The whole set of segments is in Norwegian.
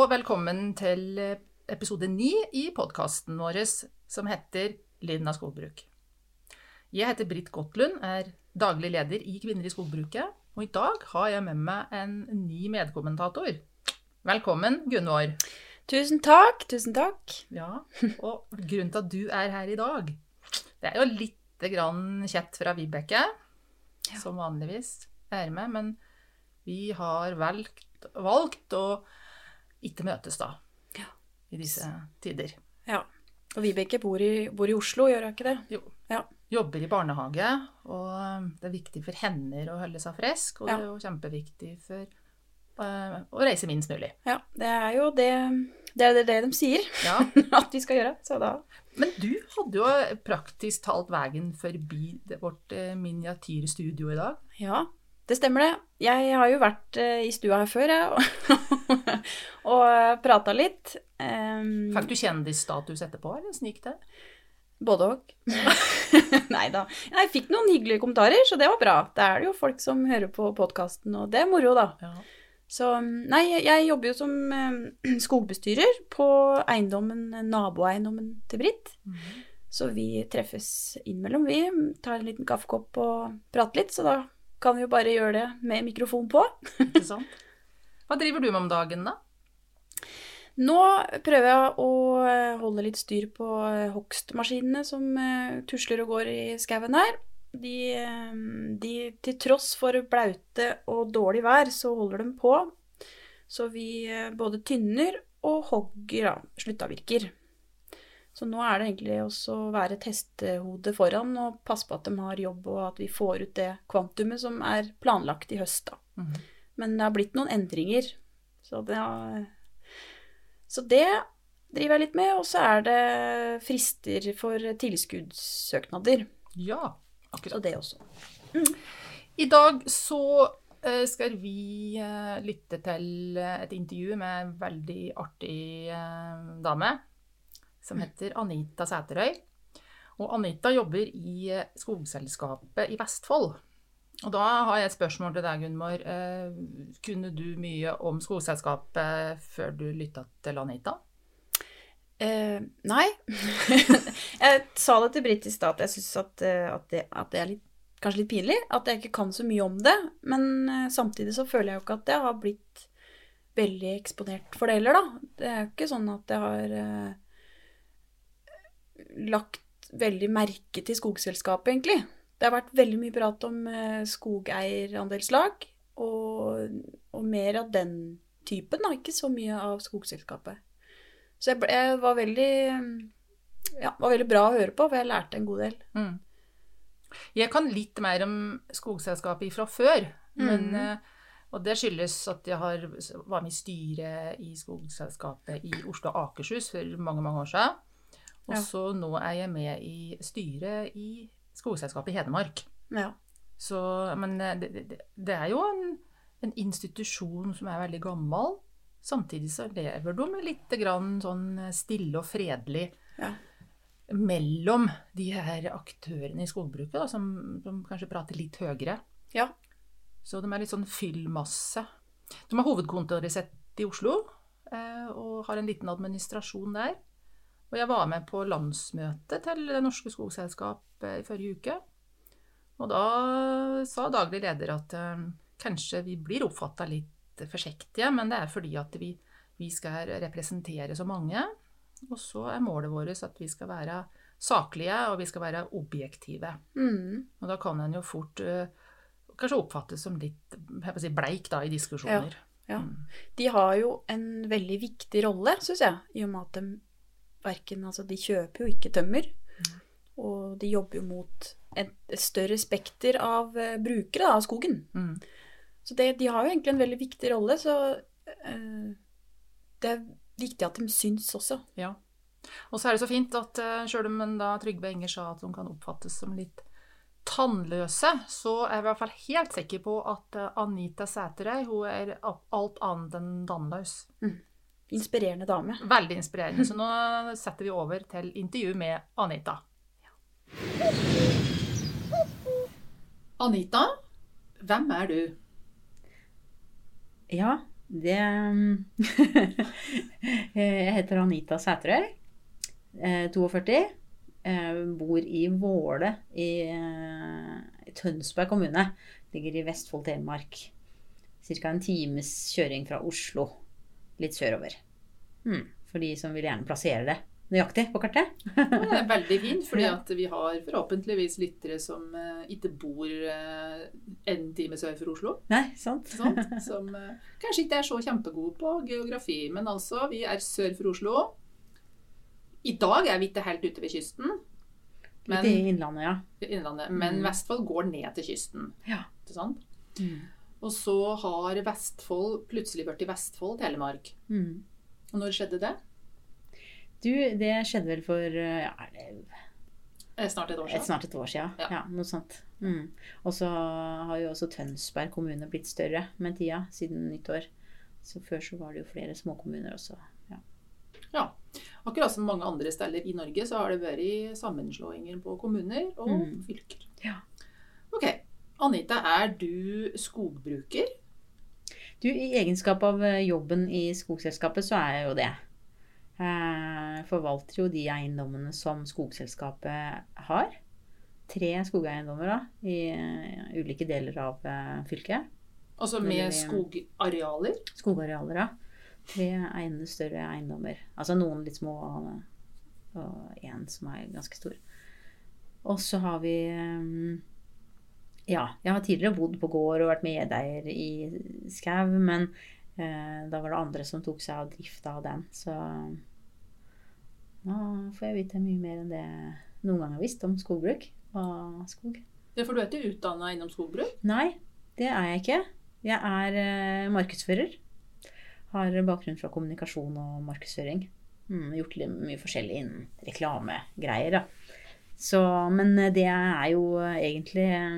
Og velkommen til episode 9 i podkasten vår som heter Lyden av skogbruk. Jeg heter Britt Gottlund, er daglig leder i Kvinner i skogbruket, og i dag har jeg med meg en ny medkommentator. Velkommen, Gunvor. Tusen takk, tusen takk. Ja, og grunnen til at du er her i dag, det er jo litt grann kjett fra Vibeke, som vanligvis er med, men vi har valgt, valgt å ikke møtes da, Ja. i disse tider. Ja. Og Vibeke bor i, bor i Oslo, gjør hun ikke det? Jo, Ja. jobber i barnehage, og det er viktig for henne å holde seg frisk, og det er jo kjempeviktig for øh, å reise minst mulig. Ja, det er jo det det, er det, det de sier Ja. at vi skal gjøre. Så da Men du hadde jo praktisk talt veien forbi vårt eh, miniatyrstudio i dag. Ja, det stemmer det. Jeg har jo vært eh, i stua her før, jeg, og, og prata litt. Um, Fikk du kjendisstatus etterpå, eller gikk det? Både og. Nei da. Jeg fikk noen hyggelige kommentarer, så det var bra. Det er det jo folk som hører på podkasten, og det er moro, da. Ja. Så nei, jeg- jobber jo som eh, skogbestyrer på eiendommen, naboeiendommen til Britt. Mhm. Så vi treffes innimellom, vi. Tar en liten kaffekopp og prater litt. Så da kan jo bare gjøre det med mikrofon på. Ikke sant? Hva driver du med om dagen, da? Nå prøver jeg å eh, holde litt styr på eh, hogstmaskinene som eh, tusler og går i skauen her. De, de, til tross for blaute og dårlig vær, så holder de på. Så vi både tynner og hogger, da. Sluttavvirker. Så nå er det egentlig også å være testehode foran og passe på at de har jobb, og at vi får ut det kvantumet som er planlagt i høst, da. Mm. Men det har blitt noen endringer. Så det, så det driver jeg litt med. Og så er det frister for tilskuddssøknader. Ja, Så akkurat. det også. I dag så eh, skal vi eh, lytte til eh, et intervju med en veldig artig dame som heter Anita Sæterøy. Og Anita jobber i eh, Skogselskapet i Vestfold. Og da har jeg et spørsmål til deg, Gunvor. Eh, kunne du mye om Skogselskapet før du lytta til Anita? Eh, nei. jeg sa det til Britt i stad at jeg syns at, eh, at, at det er litt, kanskje litt pinlig. At jeg ikke kan så mye om det. Men samtidig så føler jeg jo ikke at jeg har blitt veldig eksponert for det heller, da. Det er jo ikke sånn at jeg har lagt veldig merke til skogselskapet, egentlig. Det har vært veldig mye prat om eh, skogeierandelslag, og, og mer av den typen, da. Ikke så mye av skogselskapet. Så jeg, jeg var veldig ja, var veldig bra å høre på, for jeg lærte en god del. Mm. Jeg kan litt mer om Skogselskapet fra før. Men, Mhm. eh, og det skyldes at jeg har, var med i styret i Skogselskapet i Oslo og Akershus for mange mange år siden. Og Ja. så nå er jeg med i styret i Skogselskapet i Hedmark. Ja. Så, men eh, det, det, det er jo en, en institusjon som er veldig gammel. Samtidig så lever de litt grann sånn stille og fredelig Ja. mellom de her aktørene i skogbruket, da, som, som kanskje prater litt høyere. ja. Så de er litt sånn fyllmasse. De har hovedkontoret sitt i Oslo, eh, og har en liten administrasjon der. Og jeg var med på landsmøtet til Det norske skogselskap eh, i forrige uke. Og da sa daglig leder at eh, kanskje vi blir oppfatta litt forsiktige, men det er fordi at vi, vi skal representere så mange. Og så er målet vårt at vi skal være saklige, og vi skal være objektive. Mm. Og da kan en jo fort eh, kanskje oppfattes som litt si, bleik da, i diskusjoner. Ja. ja. De har jo en veldig viktig rolle, syns jeg, i og med at de verken Altså, de kjøper jo ikke tømmer. og de jobber jo mot et, et større spekter av eh, brukere da, av skogen. Mm. Så det, de har jo egentlig en veldig viktig rolle, så uh, det er viktig at de syns også. Ja. Og så er det så fint at uh, sjøl om da Trygve Enger sa at de kan oppfattes som litt tannløse, så er jeg i hvert fall helt sikker på at eh, Anita Sæterøy hun er alt annet enn tannløs. Inspirerende dame. Veldig inspirerende. Så nå setter vi over til intervju med Anita. Anita, hvem er du? Ja, det Jeg heter Anita Sæterøy. eh, 42. eh, Bor i Våle i eh, i Tønsberg kommune. Ligger i Vestfold, Telemark. Ca. en times kjøring fra Oslo. Litt sørover. Mm, for de som vil gjerne plassere det nøyaktig på kartet. Det er veldig fint, fordi at vi har forhåpentligvis lyttere som uh, ikke bor uh, en time sør for Oslo. Nei, sant? Sant? Som uh, kanskje ikke er så kjempegode på geografi, men altså, vi er sør for Oslo. I dag er vi ikke helt ute ved kysten, men, Litt i Innlandet, ja. Innlandet, men Mm. Vestfold går ned til kysten. Ja. Ikke sant? Mm. Og så har Vestfold plutselig blitt Vestfold Telemark. Mm. Og når skjedde det? Du, det skjedde vel for eh, ja, det Eh, Snart et år Et, siden. snart et år siden. Ja. Ja, noe sånt. Mm. Og så har jo også Tønsberg kommune blitt større med tida, siden nyttår. Så før så var det jo flere småkommuner også. Ja. Ja. Akkurat som mange andre steder i Norge, så har det vært sammenslåinger på kommuner og Mm. fylker. Ja. Ok. Anita, er du skogbruker? Du, i egenskap av eh, jobben i skogselskapet, så er jeg jo det. Jeg forvalter jo de eiendommene som skogselskapet har. Tre skogeiendommer da, i eh, ulike deler av eh, fylket. Altså med skogarealer? Skogarealer, ja. Tre større eiendommer. Altså noen litt små, og én som er ganske stor. Og så har vi Ja, jeg har tidligere bodd på gård og vært medeier i skau, men eh, da var det andre som tok seg av drifta av den. Så nå får jeg vite mye mer enn det jeg noen gang har visst om skogbruk og skog. Ja, for du er ikke utdanna innom skogbruk? Nei, det er jeg ikke. Jeg er eh, markedsfører. Har bakgrunn fra kommunikasjon og markedsføring. Mm, gjort litt mye forskjellig innen reklamegreier, da. Så, men eh, det er jo egentlig eh,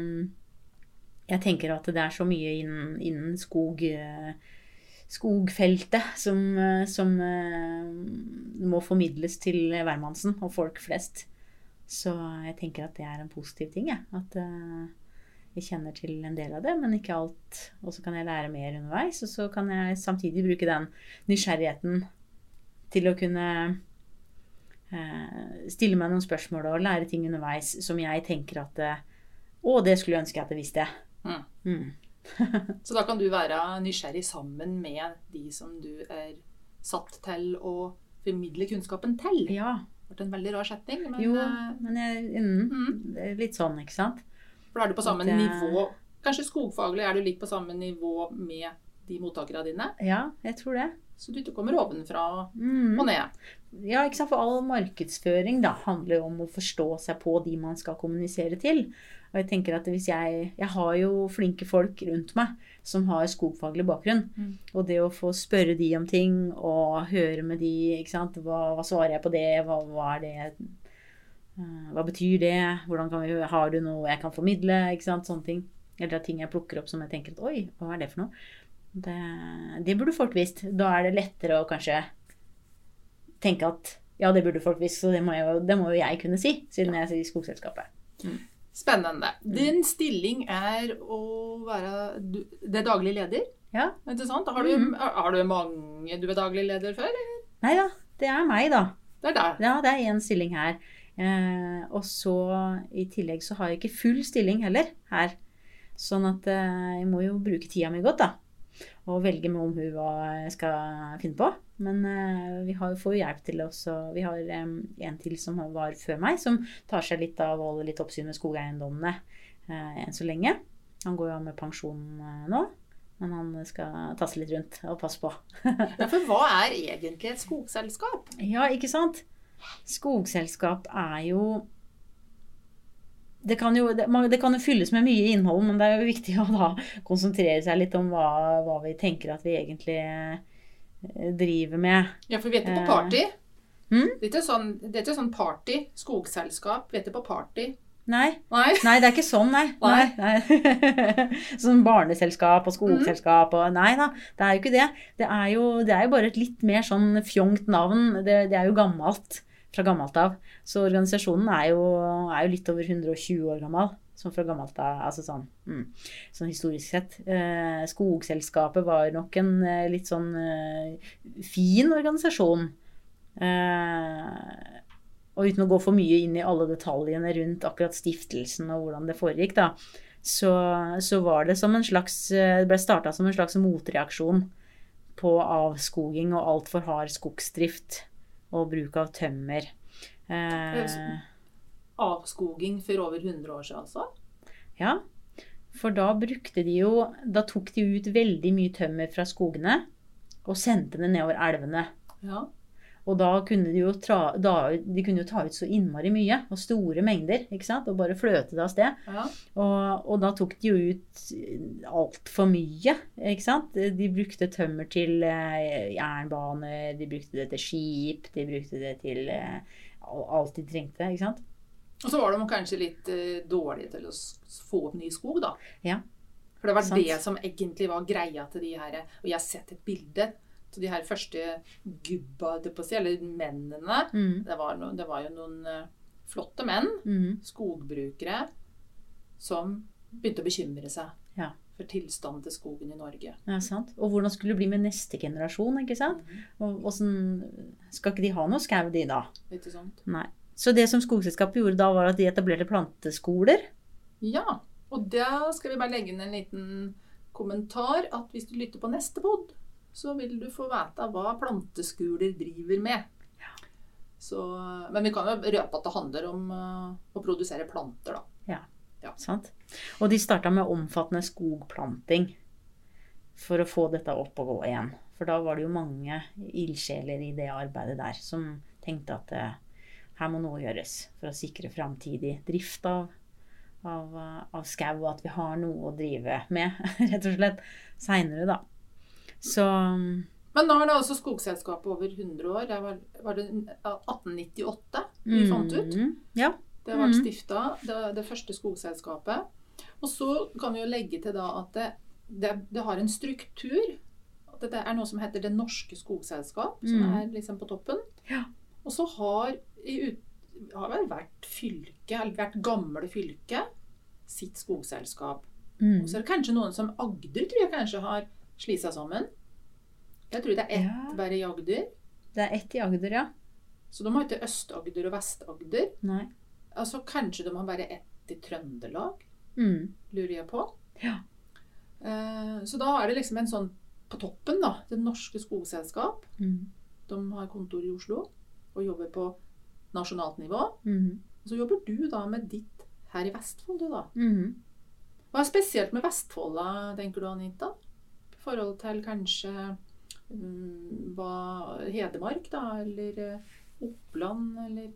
Jeg tenker at det er så mye innen, innen skog eh, skogfeltet som, eh, som eh, må formidles til hvermannsen og folk flest. Så jeg tenker at det er en positiv ting, jeg. At jeg kjenner til en del av det, men ikke alt. Og så kan jeg lære mer underveis, og så kan jeg samtidig bruke den nysgjerrigheten til å kunne stille meg noen spørsmål og lære ting underveis som jeg tenker at Å, det skulle jeg ønske jeg hadde visst det. Mm. Mm. Så da kan du være nysgjerrig sammen med de som du er satt til å formidle kunnskapen til. Ja. Det ble en veldig rar setting. men Jo, eh, men jeg, mm, Mm. er litt sånn, ikke sant? for da er du på samme det- nivå. Kanskje skogfaglig er du litt på samme nivå med de mottakerne dine, Ja, jeg tror det. så du ikke kommer ovenfra Mm. og ned. Ja, ikke sant? For all markedsføring da, handler jo om å forstå seg på de man skal kommunisere til. Og jeg tenker at hvis jeg, jeg har jo flinke folk rundt meg som har skogfaglig bakgrunn. Mm. Og det å få spørre de om ting og høre med de, ikke sant? Hva, hva svarer jeg på det? Hva, hva er det? Eh, Hva betyr det? Hvordan kan vi, har du noe jeg kan formidle? Ikke sant? Sånne ting. Eller ting jeg plukker opp som jeg tenker at oi, hva er det for noe? Det, det burde folk visst. Da er det lettere å kanskje tenke at ja, det burde folk visst, så det må, jeg, det må jo jeg kunne si, siden jeg er i skogselskapet. Spennende. Mm. Din stilling er å være Det daglig leder, Ja. ikke sant? Har du, mm. har du mange du er daglig leder før? Nei da, det er meg, da. Det er deg. Ja, det er én stilling her. Eh, og så i tillegg så har jeg ikke full stilling heller her. Sånn at eh, jeg må jo bruke tida mi godt, da. Og velge med omhu hva jeg skal finne på. Men uh, vi har, får jo hjelp til oss, og vi har um, en til som var før meg, som tar seg litt av å holde litt oppsyn med skogeiendommene uh, enn så lenge. Han går jo av med pensjon uh, nå, men han skal tasse litt rundt og passe på. Ja, for hva er egentlig et skogselskap? Ja, ikke sant? Skogselskap er jo det kan, jo, det, det kan jo fylles med mye innhold, men det er jo viktig å da konsentrere seg litt om hva, hva vi tenker at vi egentlig eh, driver med. Ja, for vi er ikke på party. hm? Det er ikke sånn, er ikke sånn party, skogselskap. Vi er ikke på party. Nei, Nei. nei, det er ikke sånn, nei. nei. nei. sånn barneselskap og skogselskap og Nei da, det er jo ikke det. Det er jo, det er jo bare et litt mer sånn fjongt navn. Det, det er jo gammelt. Fra gammelt av. Så organisasjonen er jo, er jo litt over 120 år gammel. Sånn fra gammelt av, altså sånn, mm, sånn historisk sett. Eh, skogselskapet var nok en eh, litt sånn eh, fin organisasjon. Eh, og uten å gå for mye inn i alle detaljene rundt akkurat stiftelsen og hvordan det foregikk, da, så, så var det som en slags eh, Det ble starta som en slags motreaksjon på avskoging og altfor hard skogsdrift og bruk av tømmer. Eh, Avskoging for over 100 år siden, altså. ja, for da brukte de jo Da tok de ut veldig mye tømmer fra skogene og sendte det nedover elvene. Ja. Og da kunne de jo tra, da, de kunne jo ta ut så innmari mye, og store mengder, ikke sant? og bare fløte det av sted. ja. Og, og da tok de jo ut altfor mye, ikke sant. De brukte tømmer til eh, jernbaner, de brukte det til skip, de brukte det til eh, alt de trengte, ikke sant. Og så var de kanskje litt eh, dårlige til å få opp ny skog, da. Ja. For det var Sant. det som egentlig var greia til de her Og jeg har sett et bilde til de her første gubba, eller mennene. Mm, Det var, no, det var jo noen eh, flotte menn, mm, skogbrukere, som begynte å bekymre seg Ja. for tilstanden til skogen i Norge. ja, sant. Og hvordan skulle det bli med neste generasjon, ikke sant? Og hvordan Skal ikke de ha noe skau, de da? Ikke sant? Nei. Så det som Skogselskapet gjorde da, var at de etablerte planteskoler. Ja, og da skal vi bare legge inn en liten kommentar at hvis du lytter på neste pod, så vil du få vite hva planteskuler driver med. Så, men vi kan jo røpe at det handler om eh, å produsere planter, da. Sant? Og de starta med omfattende skogplanting for å få dette opp og gå igjen. For da var det jo mange ildsjeler i det arbeidet der som tenkte at eh, her må noe gjøres for å sikre framtidig drift av, av, eh, av skau, og at vi har noe å drive med, rett og slett, seinere, da. Så Men nå er det altså skogselskapet over 100 år. Det var, var det 1898 vi fant ut. mm, Ja. Det ble mm. stifta, det, det første skogselskapet. Og så kan vi jo legge til da at det, det, det har en struktur. At det er noe som heter Det norske skogselskap, som mm. er liksom på toppen. Ja. Og så har, i ut, har vel hvert fylke, eller hvert gamle fylke, sitt skogselskap. Mm. Og så er det kanskje noen som Agder tror jeg kanskje har slitt seg sammen. Jeg tror det er ett Ja. bare i Agder. Det er ett i Agder, ja. Så de har ikke Øst-Agder og Vest-Agder. Nei. Altså Kanskje de har bare ett i Trøndelag. Mm. lurer jeg på. Ja. Eh, Så da er det liksom en sånn på toppen, da. Det norske skogselskap. Mm. De har kontor i Oslo og jobber på nasjonalt nivå. Mm. Så jobber du da med ditt her i Vestfold, du da. Mm. Hva er spesielt med Vestfold, da, tenker du, Anita? Forhold til kanskje um, hva, Hedmark, da, eller eh, Oppland, eller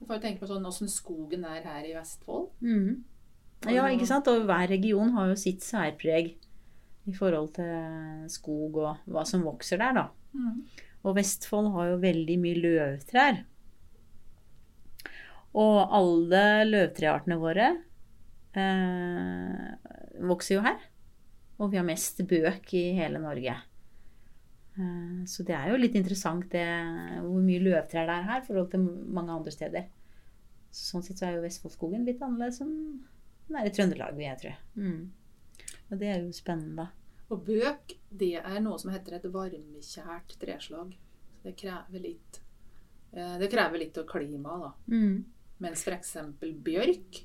Jeg får tenke på sånn åssen skogen er her i Vestfold. Mm. Ja, ikke sant? Og hver region har jo sitt særpreg i forhold til skog og hva som vokser der, da. Og Vestfold har jo veldig mye løvtrær. Og alle løvtreartene våre eh, vokser jo her. Og vi har mest bøk i hele Norge. Eh, så det er jo litt interessant det, hvor mye løvtrær det er her i forhold til mange andre steder. Sånn sett så er jo Vestfoldskogen litt annerledes enn den er i Trøndelag, vil jeg tro. Mm. Og det er jo spennende. Og bøk, det er noe som heter et varmekjært treslag. Så det krever litt eh, Det krever litt av klimaet, da. Mm. Mens f.eks. bjørk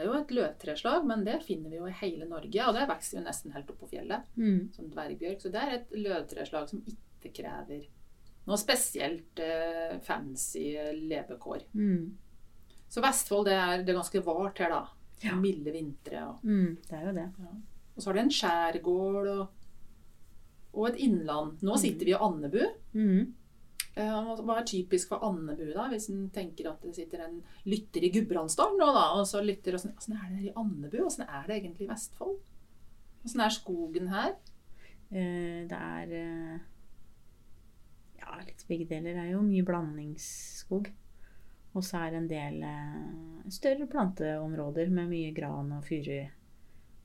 er jo et løvtreslag, men det finner vi jo i hele Norge. Og det vokser jo nesten helt opp på fjellet, Mm. som dvergbjørk. Så det er et løvtreslag som ikke krever noe spesielt eh, fancy levekår. Mm. Så Vestfold det er, det er ganske vart her, da. Ja. Milde vintre. Og, Mm. Det er jo det. og så har det en skjærgård og, og et innland. Nå sitter vi i Andebu. Mm. Eh, Hva er typisk for Andebu, da? Hvis en tenker at det sitter en lytter i Gudbrandsdalen nå, da, og så lytter åssen åssen er det i Andebu? Åssen er det egentlig i Vestfold? Åssen er skogen her? Eh, Det er eh, Ja, litt begge deler. Det er jo mye blandingsskog. Og så er det en del eh, større planteområder med mye gran og furu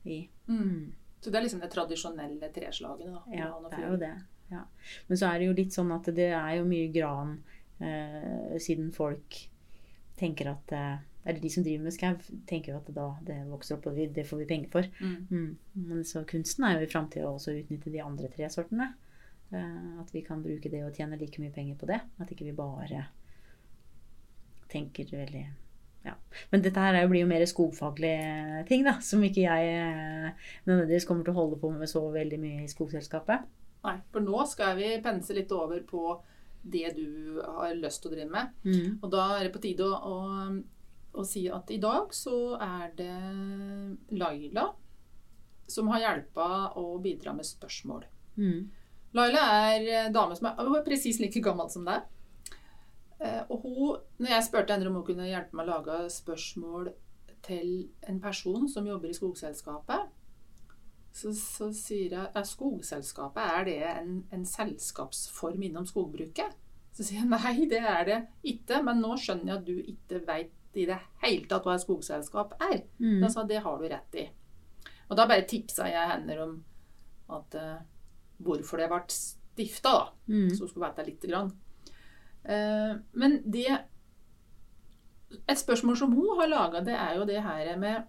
i. Mm. Så det er liksom det tradisjonelle treslagene, da. Ja, det er jo det. Ja. Men så er det jo litt sånn at det er jo mye gran, eh, siden folk tenker at eh, Eller de som driver med skau, tenker jo at da det vokser opp, og vi, det får vi penger for. Mm. Mm. Men så kunsten er jo i framtida også å utnytte de andre tre sortene. Eh, at vi kan bruke det og tjene like mye penger på det. At ikke vi bare tenker veldig ja. Men dette her er blir jo mer skogfaglige ting, da. Som ikke jeg eh, nødvendigvis kommer til å holde på med så veldig mye i Skogselskapet. Nei, for nå skal vi pense litt over på det du har lyst til å drive med. Mm. Og da er det på tide å, å, å si at i dag så er det Laila som har hjelpa å bidra med spørsmål. Mm. Laila er dame som er, er presis like gammel som deg. Eh, Og hun, når jeg spurte henne om hun kunne hjelpe meg å lage spørsmål til en person som jobber i Skogselskapet, så, så sier jeg er Skogselskapet, er det en, en selskapsform innom skogbruket? Så sier jeg nei, det er det ikke, men nå skjønner jeg at du ikke veit i det hele tatt hva et skogselskap er. Mm. Da sa det har du rett i. Og da bare tipsa jeg henne om at uh, hvorfor det ble stifta, da. Mm. Så hun skulle vite lite grann. Uh, men det Et spørsmål som hun har laga, det er jo det her med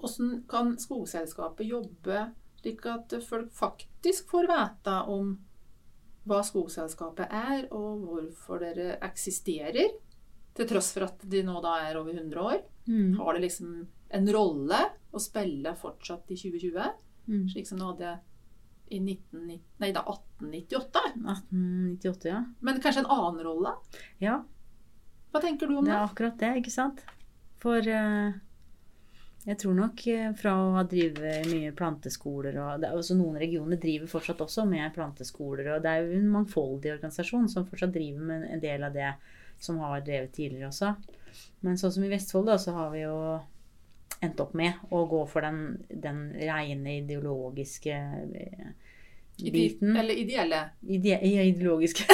Hvordan kan Skogselskapet jobbe slik at folk faktisk får vite om hva Skogselskapet er, og hvorfor dere eksisterer? Til tross for at de nå da er over 100 år. Mm. Har det liksom en rolle å spille fortsatt i 2020? Mm. Slik som det hadde i 1990, nei, da 1898? 1898, ja. Men kanskje en annen rolle? Ja, Hva tenker du om det det? er akkurat det, ikke sant? For eh, jeg tror nok eh, fra å ha drevet mye planteskoler og det altså Noen regioner driver fortsatt også med planteskoler, og det er jo en mangfoldig organisasjon som fortsatt driver med en del av det som har drevet tidligere også. Men sånn som i Vestfold, da, så har vi jo endt opp med å gå for den, den rene ideologiske eh, Ide eller ideelle? Ide ja, ideologiske.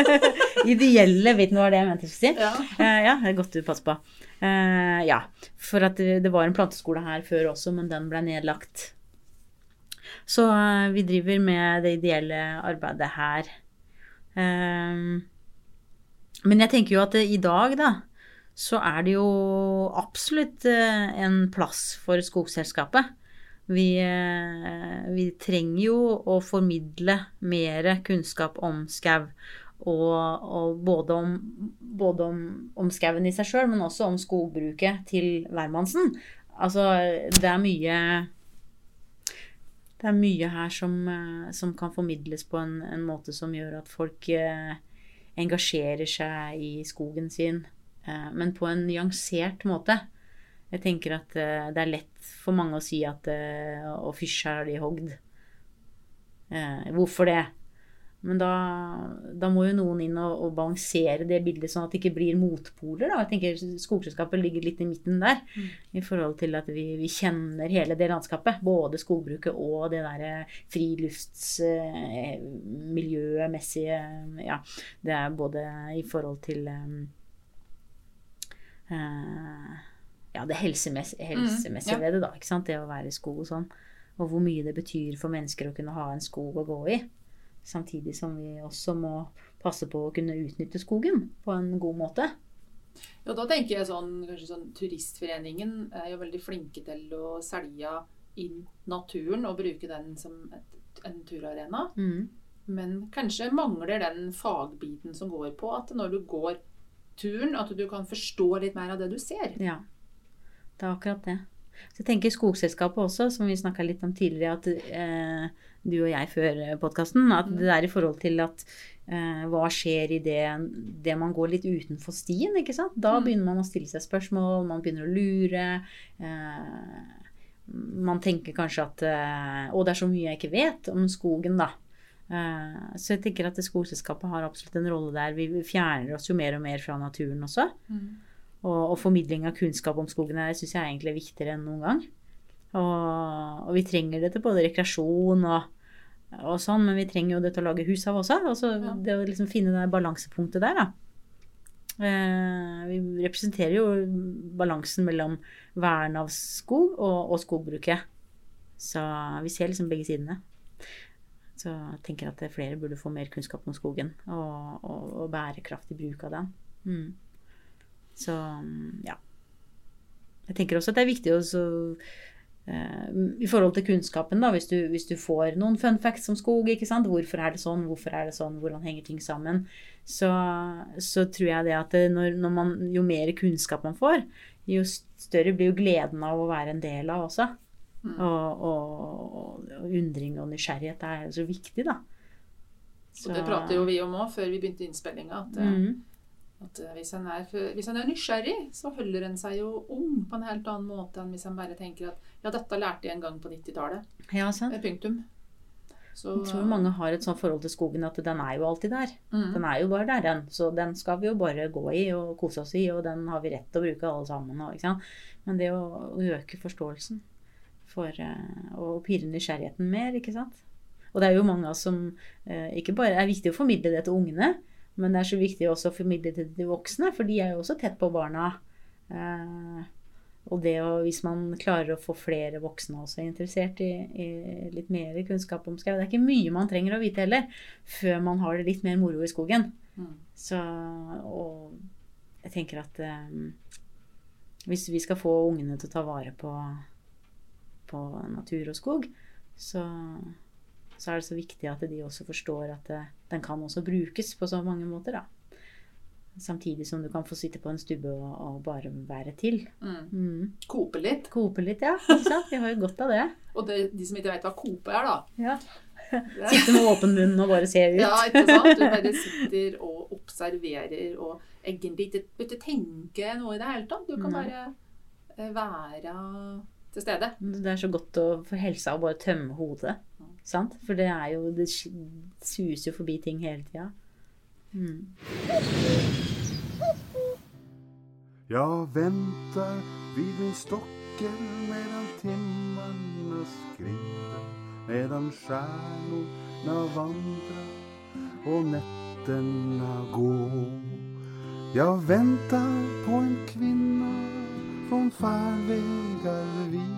Ideelle, vet du hva det jeg mente å si? Ja. Uh, ja, det er godt du passer på. Uh, ja, for at det, det var en planteskole her før også, men den ble nedlagt. Så uh, vi driver med det ideelle arbeidet her. Men jeg tenker jo at i dag, da, så er det jo absolutt en plass for Skogselskapet. Vi, eh, vi trenger jo å formidle mer kunnskap om skau. Og, og både om, både om, om skauen i seg sjøl, men også om skogbruket til hvermannsen. Altså, det er mye Det er mye her som, eh, som kan formidles på en, en måte som gjør at folk eh, engasjerer seg i skogen sin, eh, men på en nyansert måte. Jeg tenker at eh, det er lett for mange å si at eh, Å, fysj, her har de hogd. Eh, hvorfor det? Men da, da må jo noen inn og, og balansere det bildet, sånn at det ikke blir motpoler. Da. Jeg tenker Skogselskapet ligger litt i midten der, Mm. i forhold til at vi, vi kjenner hele det landskapet. Både skogbruket og det derre friluftsmiljømessige eh, Ja, det er både i forhold til eh, eh, ja, det helsemessige, helsemessige ja. ved det, da. Ikke sant? Det å være i skog og sånn. Og hvor mye det betyr for mennesker å kunne ha en skog å gå i. Samtidig som vi også må passe på å kunne utnytte skogen på en god måte. Ja, da tenker jeg sånn, kanskje sånn Turistforeningen er jo veldig flinke til å selge inn naturen og bruke den som et, en turarena. Mm. Men kanskje mangler den fagbiten som går på at når du går turen, at du kan forstå litt mer av det du ser. Ja, det er akkurat det. Så jeg tenker Skogselskapet også, som vi snakka litt om tidligere, at eh, du og jeg før podkasten, at det er i forhold til at eh, hva skjer i det, det man går litt utenfor stien, ikke sant? Da Mm. begynner man å stille seg spørsmål, man begynner å lure. Eh, man tenker kanskje at eh, Å, det er så mye jeg ikke vet om skogen, da. Eh, Så jeg tenker at skogselskapet har absolutt en rolle der. Vi fjerner oss jo mer og mer fra naturen også. Og, og formidling av kunnskap om skogen her synes jeg er egentlig viktigere enn noen gang. Og, og vi trenger det til både rekreasjon og, og sånn, men vi trenger jo det til å lage hus av også. Altså Ja. det å liksom finne det balansepunktet der, da. Eh, vi representerer jo balansen mellom vern av skog og, og skogbruket. Så vi ser liksom begge sidene. Så jeg tenker at flere burde få mer kunnskap om skogen og, og, og bærekraftig bruk av den. Mm. Så ja. Jeg tenker også at det er viktig også så, eh, I forhold til kunnskapen, da, hvis du, hvis du får noen fun facts om skog, ikke sant? hvorfor er det sånn, hvorfor er det sånn, hvordan henger ting sammen, så, så tror jeg det at når, når man, jo mer kunnskap man får, jo større blir jo gleden av å være en del av også. Mm. Og, og, og undring og nysgjerrighet er så viktig, da. Og det prater jo vi om òg før vi begynte innspillinga. At, eh, mm, at eh, hvis, en er, hvis en er nysgjerrig, så holder en seg jo ung på en helt annen måte enn hvis en bare tenker at ja, dette lærte jeg en gang på 90-tallet. Ja, sant. Eh, Punktum. Så, Jeg tror mange har et sånt forhold til skogen at den er jo alltid der. mm. Den er jo bare der, den. Så den skal vi jo bare gå i og kose oss i, og den har vi rett til å bruke alle sammen. Og? Men det å øke forståelsen for eh, å pirre nysgjerrigheten mer, ikke sant. Og det er jo mange av oss som eh, ikke bare er viktig å formidle det til ungene, men det er så viktig også å formidle til de voksne, for de er jo også tett på barna. Eh, og det å, hvis man klarer å få flere voksne også interessert i, i litt mer kunnskap om skau Det er ikke mye man trenger å vite heller, før man har det litt mer moro i skogen. Mm. Så, og jeg tenker at eh, hvis vi skal få ungene til å ta vare på, på natur og skog, så, så er det så viktig at de også forstår at det, den kan også brukes på så mange måter. da. Samtidig som du kan få sitte på en stubbe og, og bare være til. Mm. Mm. Kope litt. Kope litt, ja. Vi har jo godt av det. Og det, de som ikke vet hva kope er, da Ja. Sitte med åpen munn og bare se ut. Ja, ikke sant? Du bare sitter og observerer og egentlig ikke ikke tenke noe i det hele tatt. Du kan bare eh, være til stede. Det er så godt å, for helsa å bare tømme hodet. Sant? For det er jo Det suser jo forbi ting hele tida. Mm. Ja, venter vid min stokken medan timmarna skrider medan stjernene vandrer og nettene går. Ja, venter på en kvinne från färvägar videre.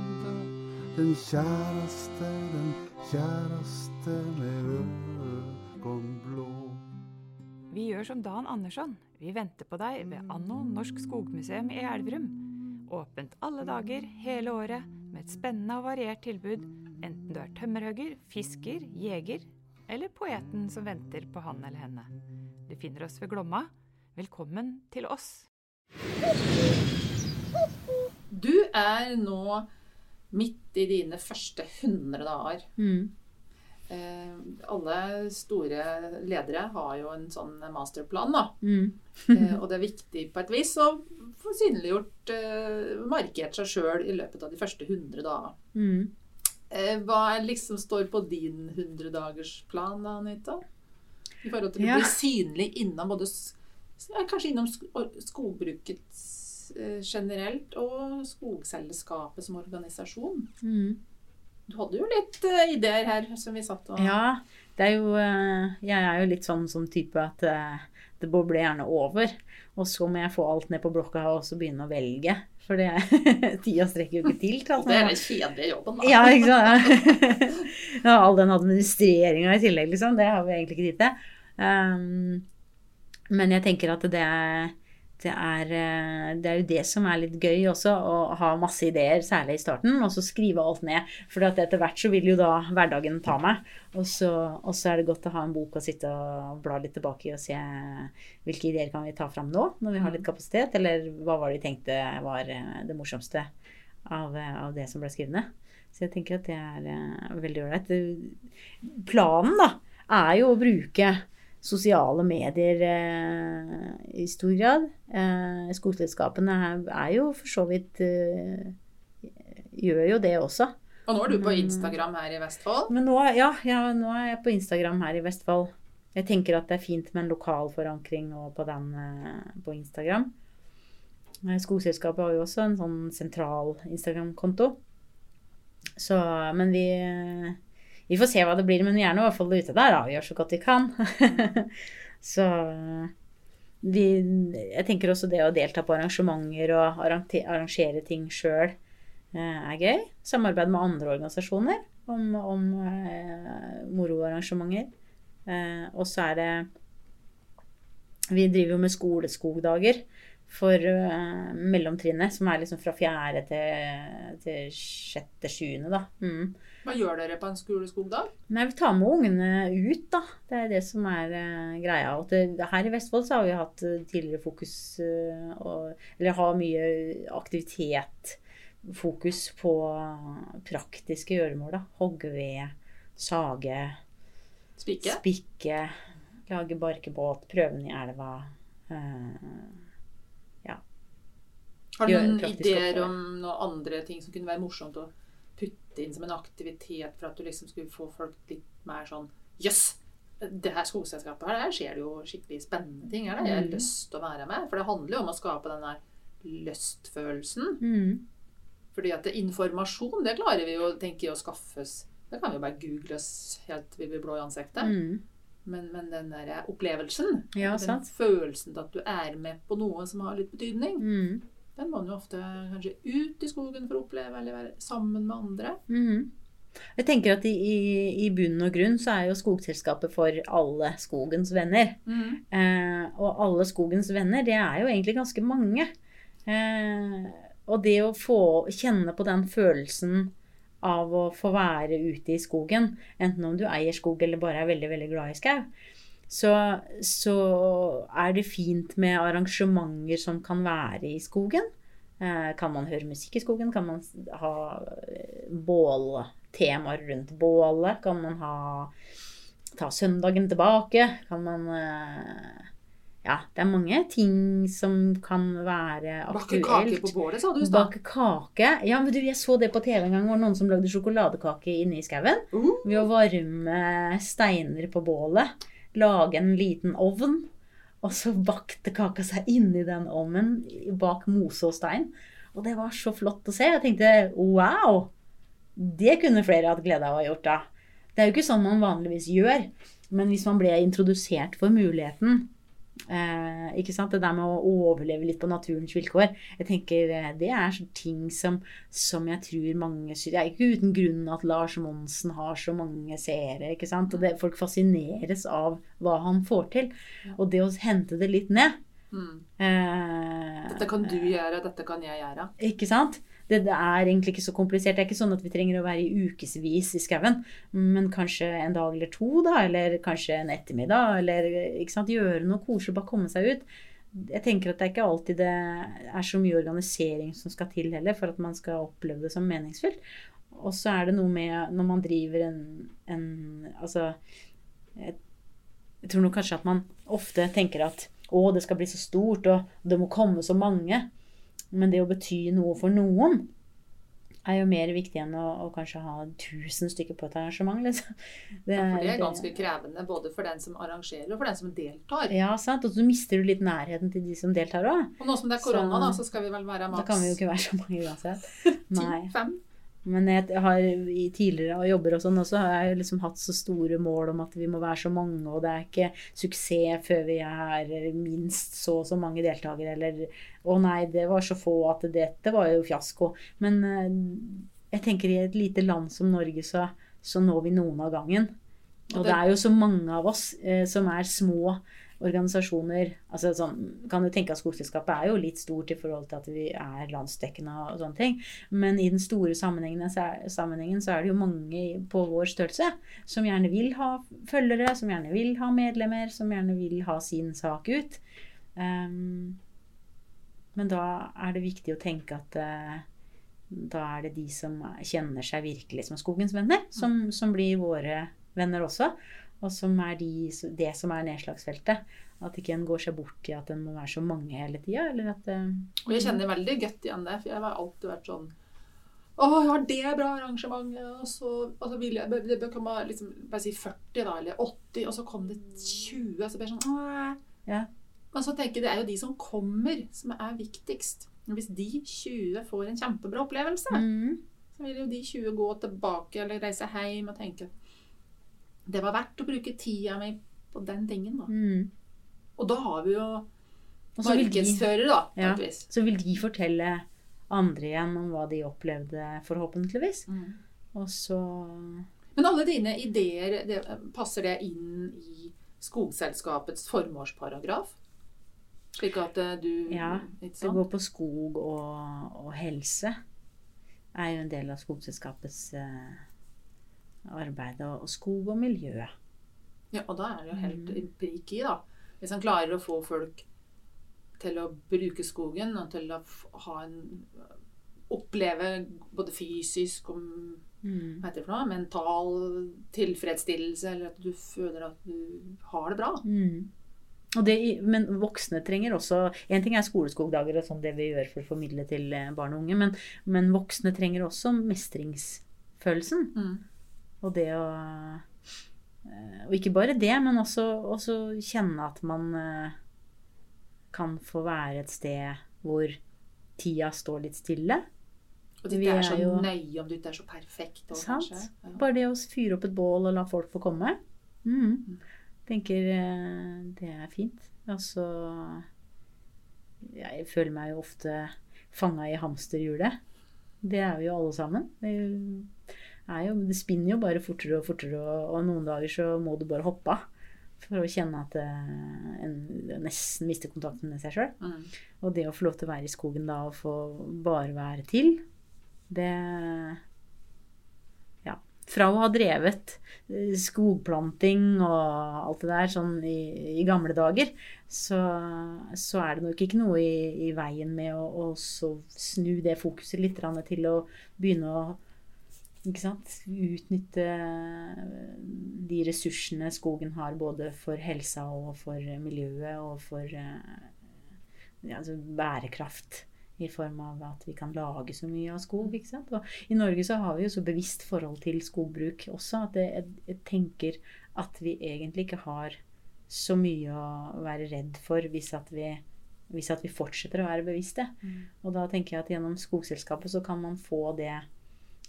den käraste, den käraste med ögonblå. Vi gjør som Dan Andersson. Vi venter på deg ved Anno Norsk Skogmuseum i Elverum. Åpent alle dager, hele året, med et spennende og variert tilbud, enten du er tømmerhugger, fisker, jeger eller poeten som venter på han eller henne. Du finner oss ved Glomma. Velkommen til oss. Du er nå midt i dine første 100 dager. Mm. Eh, alle store ledere har jo en sånn masterplan, da. Mm. Eh, og det er viktig på et vis å få synliggjort, eh, markert seg sjøl i løpet av de første 100 dager. Mm. Eh, hva liksom står på din 100-dagersplan, da, Anita? I forhold til å Ja. bli synlig innom både Kanskje innom sk- or- skogbruket eh, generelt, og Skogselskapet som organisasjon. Mm. Du hadde jo litt uh, ideer her som vi satt og Ja, det er jo uh, Jeg er jo litt sånn som type at uh, det bobler gjerne over. Og så må jeg få alt ned på blokka og så begynne å velge. For det tida strekker jo ikke til. til alt det er den kjedelige jobben, da. Ja, ikke sant. ja, all den administreringa i tillegg, liksom. Det har vi egentlig ikke tid til. Um, men jeg tenker at det er, det, er, eh, det er jo det som er litt gøy også, å ha masse ideer, særlig i starten, og så skrive alt ned. For at etter hvert så vil jo da hverdagen ta meg. Og så, og så er det godt å ha en bok å sitte og bla litt tilbake i og se hvilke ideer kan vi ta fram nå, når vi har litt kapasitet, eller hva var det vi tenkte var eh, det morsomste av, eh, av det som ble skrevet ned. Så jeg tenker at det er veldig ålreit. Planen, da, er jo å bruke sosiale medier eh, i stor grad. Eh, skogselskapene er, er jo for så vidt eh, Gjør jo det også. Og nå er du på Instagram her i Vestfold. Men nå, ja, ja, nå er jeg på Instagram her i Vestfold. Jeg tenker at det er fint med en lokal forankring på den eh, på Instagram. Eh, Skogselskapet har jo også en sånn sentral Instagram-konto. Så, men vi eh, Vi får se hva det blir, men vi er nå i hvert fall ute der, da. Vi gjør så godt vi kan. så eh, vi, jeg tenker også det å delta på arrangementer og arrangere ting sjøl er gøy. Samarbeid med andre organisasjoner om, om eh, moroarrangementer. Eh, og så er det Vi driver jo med skoleskogdager for eh, mellomtrinnet, som er liksom fra fjerde til, til sjette, sjuende, da. Mm. Hva gjør dere på en skoleskogdag? Nei, vi tar med ungene ut, da. Det er det som er uh, greia. Og det, her i Vestfold så har vi hatt uh, tidligere fokus uh, og, Eller har mye aktivitet. Fokus på praktiske gjøremål, da. Hogge ved, sage, spikke. spikke, lage barkebåt, prøve den i elva. Eh, Har du noen ideer om noen andre ting som kunne være morsomt å putte inn som en aktivitet for at du liksom skulle få folk litt mer sånn Jøss! det her skogselskapet her, der skjer det jo skikkelig spennende ting. Her. Jeg har Mm. lyst til å være med. For det handler jo om å skape den der lystfølelsen. mm. Fordi at informasjon, det klarer vi jo, tenker å skaffes. Det kan vi jo bare google oss helt vi blir blå i ansiktet. Mm. Men, men den der opplevelsen, Ja, den sant. følelsen til at du er med på noe som har litt betydning, Mm. Den må man jo ofte kanskje ut i skogen for å oppleve, eller være sammen med andre. Mhm. Jeg tenker at i, i, i bunn og grunn så er jo skogselskapet for alle skogens venner. Eh, og alle skogens venner, det er jo egentlig ganske mange. Eh, og det å få kjenne på den følelsen av å få være ute i skogen, enten om du eier skog eller bare er veldig, veldig glad i skau, så, så er det fint med arrangementer som kan være i skogen. Eh, kan man høre musikk i skogen? Kan man ha eh, båltemaer rundt bålet? Kan man ha ta søndagen tilbake? Kan man eh, Ja, det er mange ting som kan være Bakke Bake kake på bålet, sa du i stad. Bake kake. Ja, men du, jeg så det på TV en gang. Det var noen som lagde sjokoladekake inne i skauen. Uh, Ved å varme steiner på bålet. Lage en liten ovn. Og så bakte kaka seg inni den ovnen bak mose og stein. Og det var så flott å se. Jeg tenkte wow! Det kunne flere hatt glede av å ha gjort da. Det er jo ikke sånn man vanligvis gjør. Men hvis man ble introdusert for muligheten eh, ikke sant? Det der med å overleve litt på naturens vilkår. Jeg tenker eh, Det er ting som, som jeg tror mange Det er ikke uten grunn at Lars Monsen har så mange seere. ikke sant? Og det, Folk fascineres av hva han får til. Og det å hente det litt ned mm. eh, Dette kan du gjøre, dette kan jeg gjøre. Ikke sant? Det, det er egentlig ikke så komplisert. Det er ikke sånn at vi trenger å være i ukevis i skauen. Men kanskje en dag eller to, da. Eller kanskje en ettermiddag. Eller sant? gjøre noe koselig. Bare komme seg ut. Jeg tenker at det er ikke alltid det er så mye organisering som skal til heller for at man skal oppleve det som meningsfylt. Og så er det noe med når man driver en, en Altså jeg, jeg tror nok kanskje at man ofte tenker at å, det skal bli så stort, og det må komme så mange. Men det å bety noe for noen er jo mer viktig enn å, å kanskje ha 1000 stykker på et arrangement. Liksom. Det, Ja, for det er ganske krevende både for den som arrangerer og for den som deltar. Ja, sant. Og så mister du litt nærheten til de som deltar òg. Og nå som det er korona, da, så skal vi vel være Da maks kan vi jo ikke være så mange uansett. Nei. ti-fem. Men jeg har i tidligere jobber og sånn også har jeg liksom hatt så store mål om at vi må være så mange, og det er ikke suksess før vi er minst så og så mange deltakere, eller å nei, det var så få at dette var jo fiasko. Men eh, jeg tenker i et lite land som Norge så, så når vi noen av gangen. Og det er jo så mange av oss eh, som er små organisasjoner. altså sånn, kan du tenke at Skogselskapet er jo litt stort i forhold til at vi er landsdekkende og sånne ting. Men i den store sammenhengen så er, det jo mange på vår størrelse som gjerne vil ha følgere, som gjerne vil ha medlemmer, som gjerne vil ha sin sak ut. Um, men da er det viktig å tenke at uh, da er det de som kjenner seg virkelig som skogens venner, som, som blir våre venner også. Og som er de, det som er nedslagsfeltet. At ikke en går seg bort i at en må være så mange hele tida. Eller eh, Og jeg kjenner veldig godt igjen det, for jeg har alltid vært sånn Å, har det bra arrangement. Og så, og så vil jeg Det bør komme liksom, bare si 40, da, eller 80, og så kom det 20. Og så blir jeg sånn Åh. Ja. Men så tenker jeg det er jo de som kommer, som er viktigst. Hvis de 20 får en kjempebra opplevelse, Mm. så vil jo de 20 gå tilbake eller reise hjem og tenke det var verdt å bruke tida mi på den tingen. da. Mm. Og da har vi jo markedsførere, da. Ja. så vil de fortelle andre igjen om hva de opplevde, forhåpentligvis. Mm. Og så Men alle dine ideer, det, passer det inn i Skogselskapets formålsparagraf? Slik at eh, du Ja, det går på skog og, og helse. Er jo en del av Skogselskapets eh, arbeid. Og, og skog og miljø. Ja, og da er det jo helt Mm. prik i, da. Hvis han klarer å få folk til å bruke skogen og til å ha en Oppleve både fysisk og Mm. hva heter det for noe, mental tilfredsstillelse, eller at du føler at du har det bra. Mm. Det, men voksne trenger også En ting er skoleskogdager og sånn det vi gjør for å formidle til eh, barn og unge, men, men voksne trenger også mestringsfølelsen. Mm. Og det å eh, Og ikke bare det, men også, også kjenne at man eh, kan få være et sted hvor tida står litt stille. Og det er er så jo- nøye om du ikke er så perfekt. Også. Ja. Bare det å fyre opp et bål og la folk få komme. Mm. Tenker eh, det er fint. Altså Jeg føler meg jo ofte fanga i hamsterhjulet. Det er vi jo alle sammen. Jo, det spinner jo bare fortere og fortere, og, og noen dager så må du bare hoppe av. For å kjenne at eh, en nesten mister kontakten med seg sjøl. Mm. Og det å få lov til å være i skogen da og få bare være til, det Ja. Fra å ha drevet eh, skogplanting og alt det der sånn i, i gamle dager, så, så er det nok ikke noe i, i veien med å snu det fokuset litt til å begynne å ikke sant? Utnytte de ressursene skogen har både for helsa og for miljøet og for eh, ja, altså bærekraft. I form av at vi kan lage så mye av skog. ikke sant? Og I Norge så har vi jo så bevisst forhold til skogbruk også at jeg, jeg tenker at vi egentlig ikke har så mye å være redd for hvis at vi, hvis at vi fortsetter å være bevisste. Mm. Og da tenker jeg at gjennom Skogselskapet så kan man få det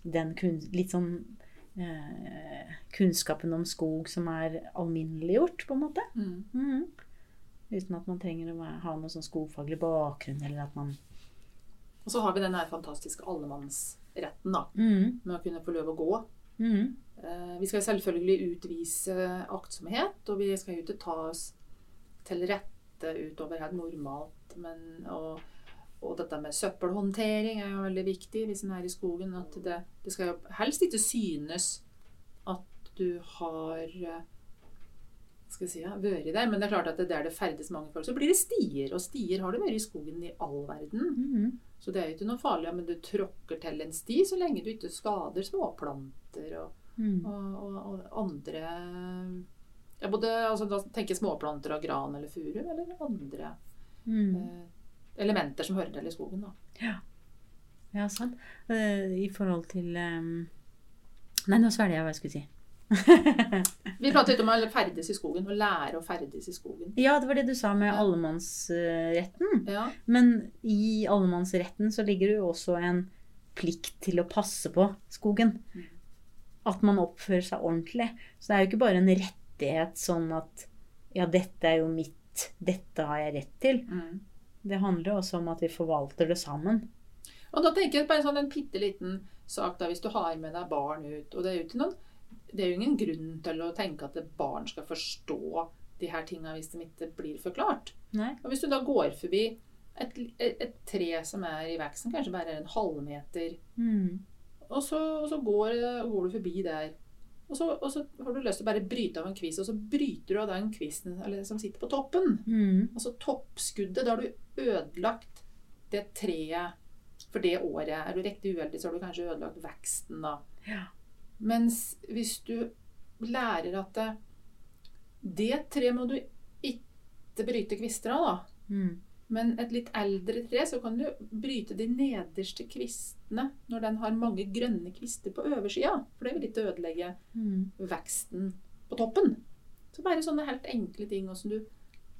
den kun, litt sånn eh, kunnskapen om skog som er alminneliggjort, på en måte. Mm. Mm. Uten at man trenger å ha noe sånn skogfaglig bakgrunn, eller at man Og så har vi den her fantastiske allemannsretten, da. Mm. Med å kunne få lov å gå. Mhm. Eh, Vi skal selvfølgelig utvise aktsomhet, og vi skal jo ikke ta oss til rette utover helt normalt. Men, og, og dette med søppelhåndtering er jo veldig viktig hvis en er i skogen. At det, det skal helst ikke synes at du har eh, skal jeg si, ja, vært der. Men det er klart at det der det ferdes mange folk, så blir det stier. Og stier har det vært i skogen i all verden. Mhm. Så det er jo ikke noe farlig men du tråkker til en sti så lenge du ikke skader småplanter og, mm. og, og, og andre ja, både, altså, Da tenker jeg småplanter av gran eller furu, eller andre mm. eh, elementer som hører til i skogen. da. Ja, sant. Eh, I forhold til um... Nei, nå svelger jeg hva jeg skulle si. Vi pratet litt om å ferdes i skogen, og lære å ferdes i skogen. ja, det var det du sa med Ja. allemannsretten. Ja, Men i allemannsretten så ligger det jo også en plikt til å passe på skogen. Mm. At man oppfører seg ordentlig. Så det er jo ikke bare en rettighet sånn at ja, dette er jo mitt, dette har jeg rett til. mm. Det handler jo også om at vi forvalter det sammen. Og da tenker jeg på en sånn bitte liten sak da, hvis du har med deg barn ut. Og det er jo ikke noen det er jo ingen grunn til å tenke at barn skal forstå de her tinga hvis de ikke blir forklart. Nei? Og hvis du da går forbi et, et, et tre som er i veksten, kanskje bare en halvmeter, Mm. og så, og så går, går du forbi der. Og så, og så har du lyst til å bare bryte av en kvist, og så bryter du av den kvisten eller, som sitter på toppen. Mm. Altså toppskuddet. Da har du ødelagt det treet for det året. Er du riktig uheldig, så har du kanskje ødelagt veksten, da. Ja. Mens hvis du lærer at det, det treet må du ikke bryte kvister av, da. Mm. Men et litt eldre tre, så kan du bryte de nederste kvistene når den har mange grønne kvister på oversida. For det vil litt ødelegge Mm. veksten på toppen. Så bare sånne helt enkle ting som du,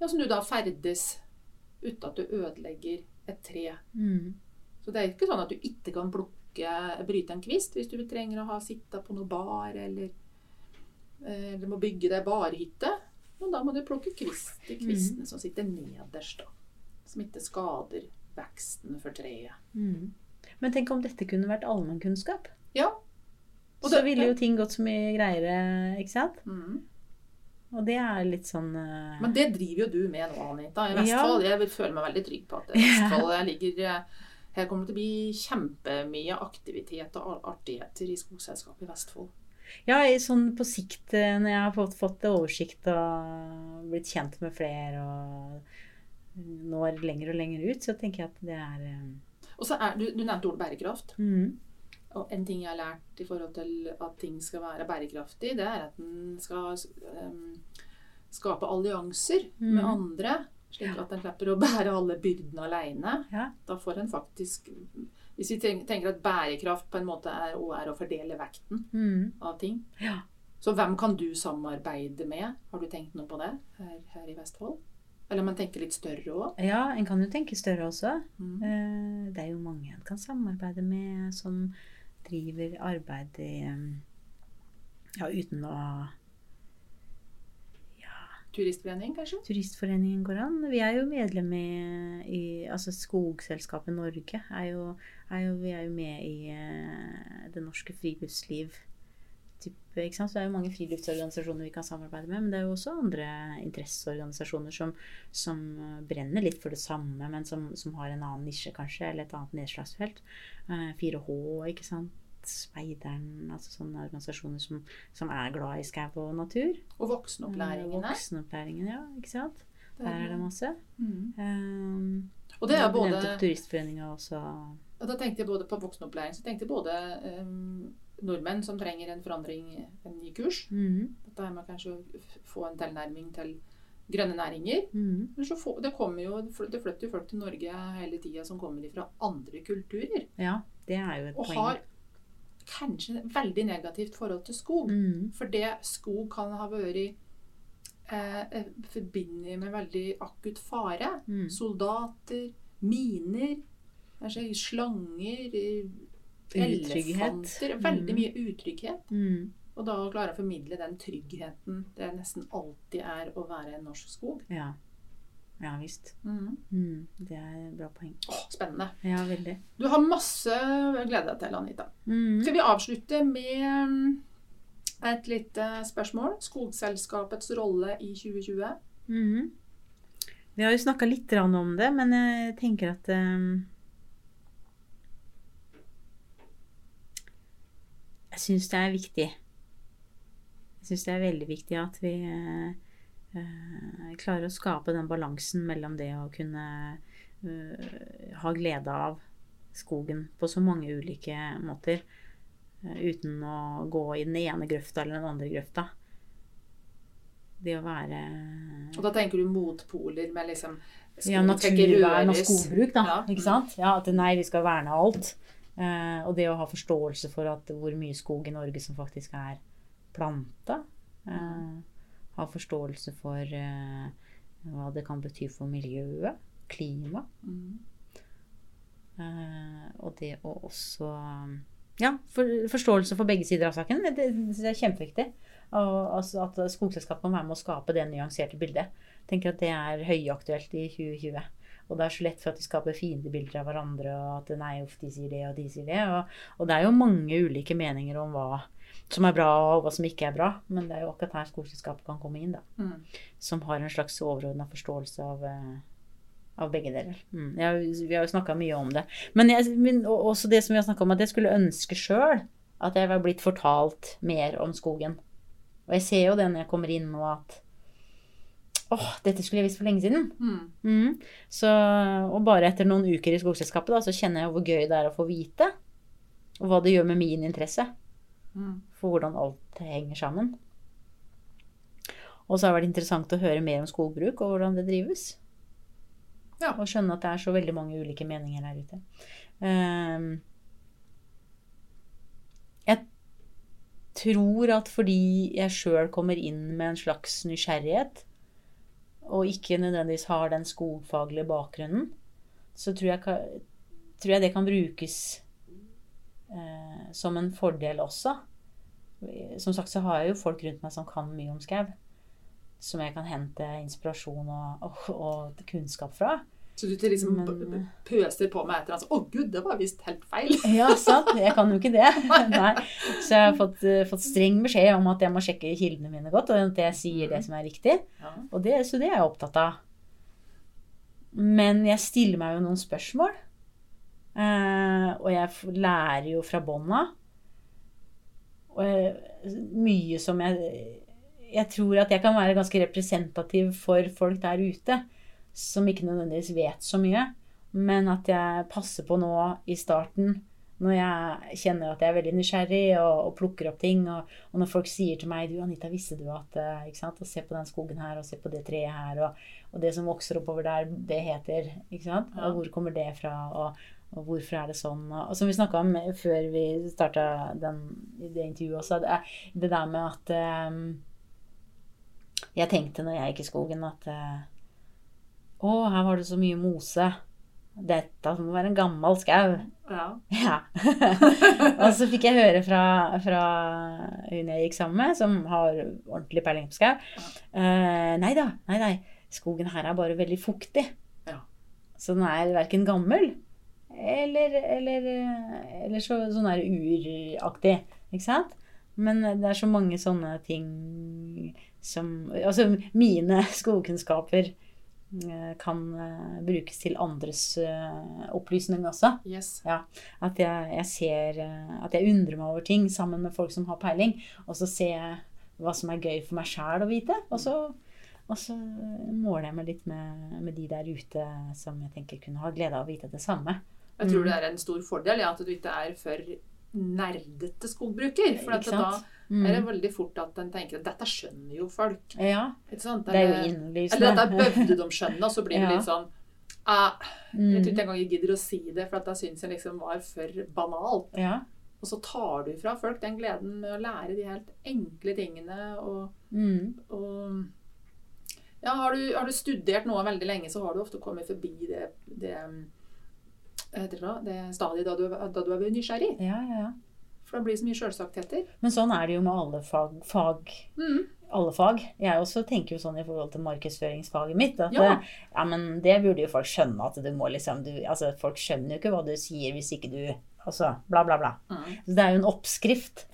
ja, som du da ferdes uten at du ødelegger et tre. Mm. Så det er ikke sånn at du ikke kan plukke, bryte en kvist hvis du trenger å ha sitta på noe bar eller, eh, eller må bygge deg barhytte. Men da må du plukke kvist, de kvistene som sitter nederst, da. Som ikke skader veksten for treet. Mm. Men tenk om dette kunne vært allmennkunnskap. Ja. Og Så det- ville jo ting gått så mye greiere, ikke sant? Mm. Og det er litt sånn uh... Men det driver jo du med nå, Anita. I Ja. Vestfold. Jeg vil føle meg veldig trygg på at Vestfold jeg ligger eh, Her kommer det til å bli kjempemye aktivitet og artigheter i Skogselskapet i Vestfold. Ja, i sånn på sikt, eh, når jeg har fått, fått oversikt og blitt kjent med flere og når lenger og lenger ut, så tenker jeg at det er eh, Og så er, du, du nevnte ordet bærekraft. mm, Og en ting jeg har lært i forhold til at ting skal være bærekraftig, det er at en skal um, skape allianser med Mhm. andre. Slik at en slipper å bære alle byrdene alene. Ja. Da får en faktisk Hvis vi tenker at bærekraft på en måte er, er å fordele vekten mm, av ting. Ja. Så hvem kan du samarbeide med? Har du tenkt noe på det her, her i Vestfold? Eller man tenker litt større òg? ja, en kan jo tenke større også. Mm. Eh, Det er jo mange en kan samarbeide med som driver arbeid i eh, Ja, uten å Turistforening, kanskje? Turistforeningen går an. Vi er jo medlem i, i altså Skogselskapet Norge. Er jo, er jo, vi er jo med i eh, Det norske friluftsliv. Type, ikke sant? Så det er jo mange friluftsorganisasjoner vi kan samarbeide med. Men det er jo også andre interesseorganisasjoner som, som eh, brenner litt for det samme, men som, som har en annen nisje, kanskje, eller et annet nedslagsfelt. Eh, 4H, ikke sant. Speideren, altså sånne organisasjoner som, som er glad i skau og natur. Og voksenopplæringen her. Voksenopplæringen, ja. Ikke sant? Der er det masse. Mm. Um, Og det er både Turistforeninga også. Og da tenkte jeg både på voksenopplæring, så tenkte jeg både em, nordmenn som trenger en forandring, en ny kurs. Mm. Dette her med kanskje å få en tilnærming til grønne næringer. Mm. Men så få, det, jo, det flytter jo folk til Norge hele tida som kommer fra andre kulturer. Ja, det er jo et Og poeng. har kanskje et veldig negativt forhold til skog. Mm. For det skog kan ha vært eh, forbundet med veldig akutt fare. Mm. Soldater, miner, kanskje slanger, eh, Utrygghet. Veldig Mm. mye utrygghet. Mm. Og da å klare å formidle den tryggheten det nesten alltid er å være en norsk skog. Ja. Ja visst. Mm. Mm. Det er et bra poeng. Åh, spennende. Ja, veldig. Du har masse å glede deg til, Anita. Mm. Skal vi avslutte med mm, et lite spørsmål? Skogselskapets rolle i 2020. Mhm. Vi har jo snakka litt om det, men jeg tenker at Jeg syns det er viktig. Jeg syns det er veldig viktig at vi eh, eh, klarer å skape den balansen mellom det å kunne eh, ha glede av skogen på så mange ulike måter, eh, uten å gå i den ene grøfta eller den andre grøfta. Det å være Og da tenker du motpoler med liksom ja, skog naturvern og skogbruk, da. Ja. Ikke sant? Ja, at nei, vi skal verne alt. Eh, og det å ha forståelse for at hvor mye skog i Norge som faktisk er planta. Eh, ha forståelse for eh, hva det kan bety for miljøet, klima. Mm. Eh, og det å også Ja, for, forståelse for begge sider av saken. Det, det er kjempeviktig. Og, altså at Skogselskapet kan være med å skape det nyanserte bildet. Jeg tenker at det er høyaktuelt i 2020. Og det er så lett for at de skaper fiendebilder av hverandre, og at nei, uff, de sier det, og de sier det. Og, og det er jo mange ulike meninger om hva som er bra, og hva som ikke er bra. Men det er jo akkurat her skoleselskapet kan komme inn, da. Mm. Som har en slags overordna forståelse av, eh, av begge deler. Mm. Jeg, vi har jo snakka mye om det. Men, jeg, men også det som vi har snakka om, at jeg skulle ønske sjøl at jeg var blitt fortalt mer om skogen. Og jeg ser jo det når jeg kommer inn nå, at åh, dette skulle jeg visst for lenge siden. Mm. Mm. Så, og bare etter noen uker i skogselskapet da, så kjenner jeg hvor gøy det er å få vite. Og hva det gjør med min interesse Mm. for hvordan alt henger sammen. Og så har det vært interessant å høre mer om skogbruk og hvordan det drives. Ja. Og skjønne at det er så veldig mange ulike meninger der ute. Um, jeg tror at fordi jeg sjøl kommer inn med en slags nysgjerrighet, og ikke nødvendigvis har den skogfaglige bakgrunnen, så tror jeg, tror jeg det kan brukes eh, som en fordel også. Som sagt så har jeg jo folk rundt meg som kan mye om skau. Som jeg kan hente inspirasjon og, og, og kunnskap fra. Så du til liksom Men- b- pøser på meg etter altså, Å, gud, det var visst helt feil. Ja, sant. Jeg kan jo ikke det. Nei. Så jeg har fått, eh, fått streng beskjed om at jeg må sjekke kildene mine godt, og at jeg sier det som er riktig. Ja. Og det, så det er jeg opptatt av. Men jeg stiller meg jo noen spørsmål. Eh, og jeg lærer jo fra bånn av. Mye som jeg Jeg tror at jeg kan være ganske representativ for folk der ute som ikke nødvendigvis vet så mye. Men at jeg passer på nå i starten, når jeg kjenner at jeg er veldig nysgjerrig og, og plukker opp ting. Og, og når folk sier til meg du Anita, visste du at eh, ikke sant? Og se på den skogen her, og se på det treet her, og, og det som vokser oppover der, det heter ikke sant? Og hvor kommer det fra? Og, og hvorfor er det sånn? Og, som vi snakka om før vi starta det intervjuet også, det, det der med at um, Jeg tenkte når jeg gikk i skogen at eh, Å, her var det så mye mose. Dette må være en gammel skau. Ja. Ja. og så fikk jeg høre fra, fra hun jeg gikk sammen med, som har ordentlig peiling på skau. Eh, nei da, nei, nei. Skogen her er bare veldig fuktig. Ja. Så den er verken gammel eller, eller, eh, eller så, sånn der uraktig. Ikke sant? Men det er så mange sånne ting som Altså, mine skogkunnskaper kan eh, brukes til andres eh, opplysning også. Yes. At jeg, jeg ser eh, At jeg undrer meg over ting sammen med folk som har peiling. Og så ser jeg hva som er gøy for meg sjæl å vite. Og så, og så måler jeg meg litt med, med de der ute som jeg tenker kunne ha glede av å vite det samme. Jeg tror Mm. det er en stor fordel ja, at du ikke er for nerdete skogbruker. For da Mm. er det veldig fort at en tenker at dette skjønner jo folk. Ja, det er jo innlysende. Eller dette bøvde de skjønne, og så blir det Ja. litt sånn ah, Jeg tror Mm. ikke engang jeg gidder å si det, for at jeg syns jeg liksom var for banalt. Ja. Og så tar du fra folk den gleden med å lære de helt enkle tingene. Og, Mm. og ja, har du, har du studert noe veldig lenge, så har du ofte kommet forbi det, det, det, da? det stadiet da du, da du er nysgjerrig. ja, ja, ja. For det blir så mye sjølsagtheter. Men sånn er det jo med alle fag. fag Mm. alle fag. Jeg også tenker jo sånn i forhold til markedsføringsfaget mitt. At Ja. ja. men det burde jo folk skjønne. At du må liksom du, Altså, folk skjønner jo ikke hva du sier hvis ikke du Altså, bla, bla, bla. Mm. Så det er jo en oppskrift,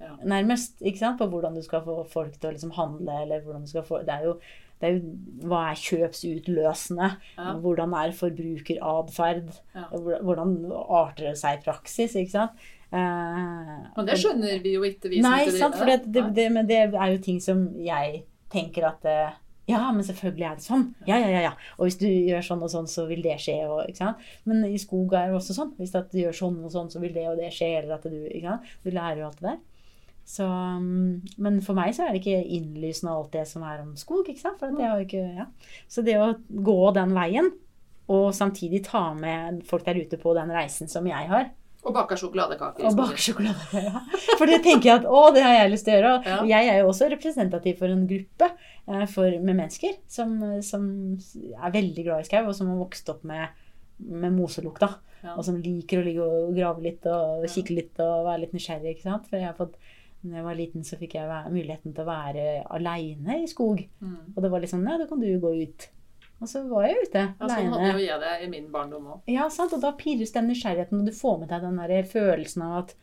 Ja. nærmest, ikke sant, på hvordan du skal få folk til å liksom handle, eller hvordan du skal få Det er jo, det er jo Hva er kjøpsutløsende? Ja. Hvordan er forbrukeratferd? Ja. Hvordan- arter det seg i praksis, ikke sant? Eh, Men det skjønner vi jo ikke, vi som Nei, sant, for det, det, det, men det er jo ting som jeg tenker at eh, Ja, men selvfølgelig er det sånn. Ja, ja, ja. ja. Og hvis du gjør sånn og sånn, så vil det skje. Og, ikke sant? Men i skog er det også sånn. Hvis du gjør sånn og sånn, så vil det og det skje. Eller at du ikke sant? Du lærer jo alt det der. Så, mm, men for meg så er det ikke innlysende alt det som er om skog. ikke sant? Det ikke, ja. Så det å gå den veien, og samtidig ta med folk der ute på den reisen som jeg har, Og bake sjokoladekaker. og skogen. bake sjokolade. Ja. For det tenker jeg at å, det har jeg lyst til å gjøre. Og Ja. jeg er jo også representativ for en gruppe eh, for, med mennesker som, som er veldig glad i skau, og som har vokst opp med, med moselukta. Ja. Og som liker å ligge og grave litt og kikke litt og være litt nysgjerrig. ikke sant? For jeg har fått når jeg var liten, så fikk jeg muligheten til å være aleine i skog. Mm. Og det var liksom Nei, da kan du gå ut. Og så var jeg ute Ja, sånn aleine. hadde jo jeg det i min barndom òg. Ja, sant? Og da pirres den nysgjerrigheten, og du får med deg den der følelsen av at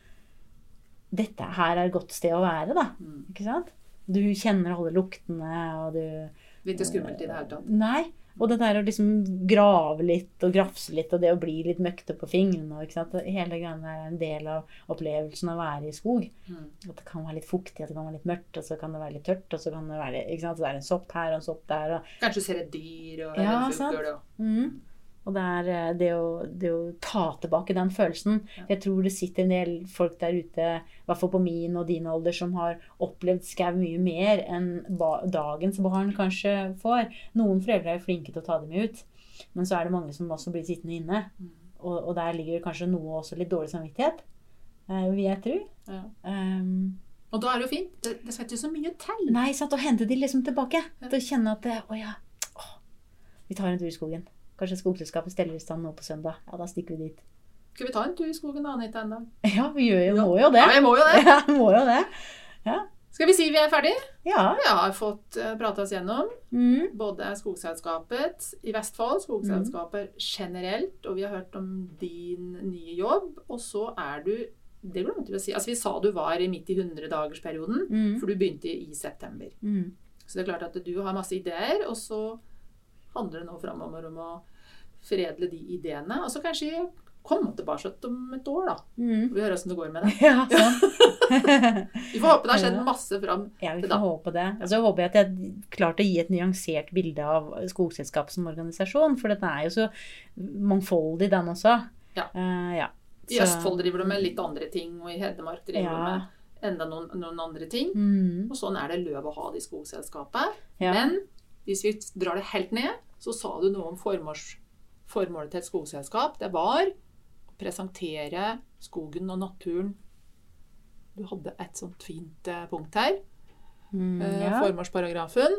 dette her er et godt sted å være, da. Mm. Ikke sant? Du kjenner alle luktene, og du Litt skummelt i det hele tatt. Nei. Og det der å liksom grave litt og grafse litt, og det å bli litt møkte på fingrene ikke sant? Hele greia er en del av opplevelsen av å være i skog. Mm. At det kan være litt fuktig, at det kan være litt mørkt, og så kan det være litt tørt, og så kan det være ikke sant? Så det er en sopp her og en sopp der. og Kanskje du ser et dyr og Ja, en fugl. Og... Og det er eh, det å, det å ta tilbake den følelsen. Jeg tror det sitter en del folk der ute, i hvert fall på min og din alder, som har opplevd skau mye mer enn dagens barn kanskje får. Noen foreldre er flinke til å ta dem ut. Men så er det mange som også blir sittende inne. Mm. Og, og der ligger det kanskje noe også litt dårlig samvittighet, eh, vil jeg tro. Ja. Um, Og da er det jo fint. Det, det skal ikke så mye til. nei, sant, å hente de liksom tilbake. Til å kjenne at det, Å ja, å, vi tar en tur i skogen. Kanskje skogselskapet steller i stand nå på søndag. Ja, da stikker vi dit. Skal vi ta en tur i skogen da, Anita, en dag? Ja, vi gjør jo, Ja. må jo det. Ja, vi må jo det. Ja, må jo det. Skal vi si vi er ferdige? Ja. Vi har fått uh, prata oss gjennom Mm. både Skogselskapet i Vestfold, Skogselskapet generelt, og vi har hørt om din nye jobb. Og så er du Det glemte vi å si. Altså, vi sa du var midt i 100-dagersperioden, Mm. for du begynte i september. Mm. Så det er klart at du har masse ideer, og så handler det nå framover om å foredle de ideene. Og så kanskje komme tilbake om et år, da. Mm. Vi hører åssen det går med det. Ja, sant. Vi får håpe det har skjedd masse fram. Ja, vi får da. håpe det. Og så håper jeg at jeg har klart å gi et nyansert bilde av Skogselskapet som organisasjon, for den er jo så mangfoldig, den også. Ja. Uh, ja. I Østfold driver du med litt andre ting, og i Hedmark driver Ja. med enda noen, noen andre ting. Mm. Og sånn er det løv å ha det i skogselskapet. Men hvis vi drar det helt ned, så sa du noe om formåls, formålet til et skogselskap. Det var å presentere skogen og naturen. Du hadde et sånt fint eh, punkt her. Mm, Eh, ja. Formålsparagrafen.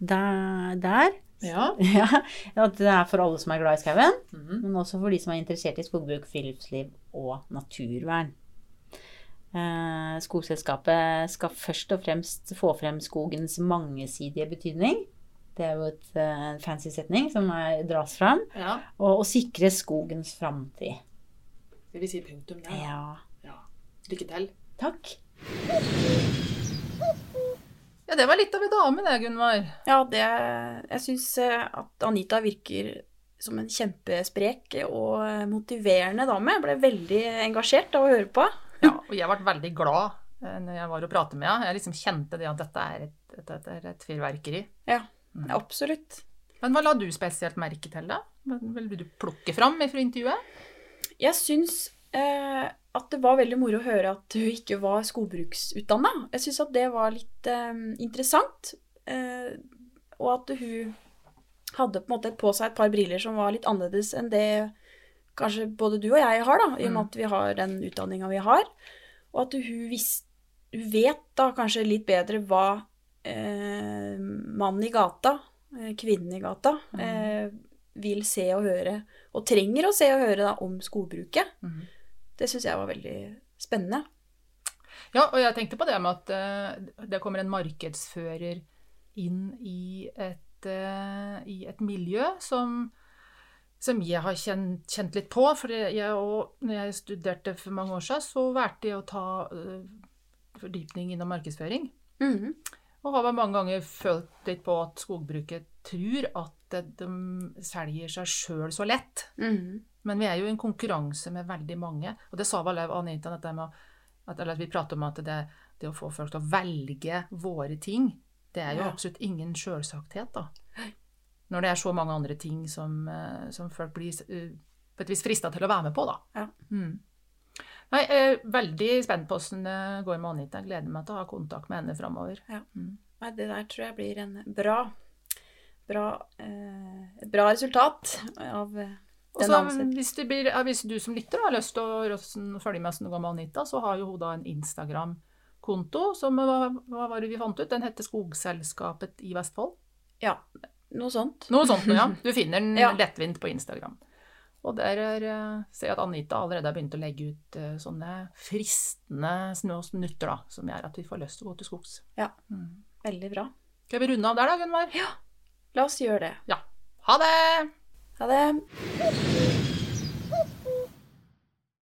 Der, der. Ja. Ja. At det er for alle som er glad i skauen, Mhm. men også for de som er interessert i skogbruk, friluftsliv og naturvern. Eh, skogselskapet skal først og fremst få frem skogens mangesidige betydning. Det er jo et eh, fancy setning som er, dras fram. ja. Og, og sikre skogens framtid. Det vi si punktum der? Ja. Ja. Lykke til. Takk. Ja, det var litt av en dame, det, Gunvar. Ja, det Jeg syns at Anita virker som en kjempesprek og motiverende dame. Jeg ble veldig engasjert av å høre på. Ja, og jeg ble veldig glad eh, når jeg var og pratet med henne. Jeg liksom kjente det at dette er et, dette er et fyrverkeri. Ja. Absolutt. Men hva la du spesielt merke til, da? Hva vil du plukke fram fra intervjuet? Jeg syns eh, at det var veldig moro å høre at hun ikke var skogbruksutdanna. Jeg syns at det var litt eh, interessant. Eh, og at hun hadde på på seg et par briller som var litt annerledes enn det kanskje både du og jeg har, da, i og med Mm. at vi har den utdanninga vi har. Og at hun, visst, hun vet da kanskje litt bedre hva eh, mannen i gata, eh, kvinnen i gata, eh, vil se og høre, og trenger å se og høre da, om skogbruket. Mhm. Det syns jeg var veldig spennende. Ja, og jeg tenkte på det med at uh, det kommer en markedsfører inn i et, uh, i et miljø som, som jeg har kjent, kjent litt på. For jeg og, når jeg studerte for mange år siden, så valgte jeg å ta uh, fordypning innom markedsføring. Mhm. Og har vel mange ganger følt litt på at skogbruket tror at de selger seg sjøl så lett. Mhm. Men vi er jo i en konkurranse med veldig mange. Og det sa vel Anita, dette med at, eller vi prater om at det, det å få folk til å velge våre ting, det er jo absolutt ingen sjølsakthet, da. Når det er så mange andre ting som, eh, som folk blir eh, på et vis frista til å være med på, da. Ja. Mm. Nei, er veldig spent på hvordan det går med Anita. Jeg gleder meg til å ha kontakt med henne framover. Nei, det der tror jeg blir en bra bra, eh, et bra resultat av eh, den så ansettelsen. hvis, blir, hvis du som lytter har lyst til å følge med hvordan det går med Anita, så har jo hun da en Instagram-konto som hva, hva var det vi fant ut? Den heter Skogselskapet i Vestfold. Ja, noe sånt. Noe sånt ja. Du finner den Ja. lettvint på Instagram. Og der er, eh, ser jeg at Anita allerede har begynt å legge ut eh, sånne fristende små snutter da, som gjør at vi får lyst til å gå til skogs. Ja. Mm. Veldig bra. Skal vi runde av der da, Gunvar? La oss gjøre det. Ja. Ha det! Ha det.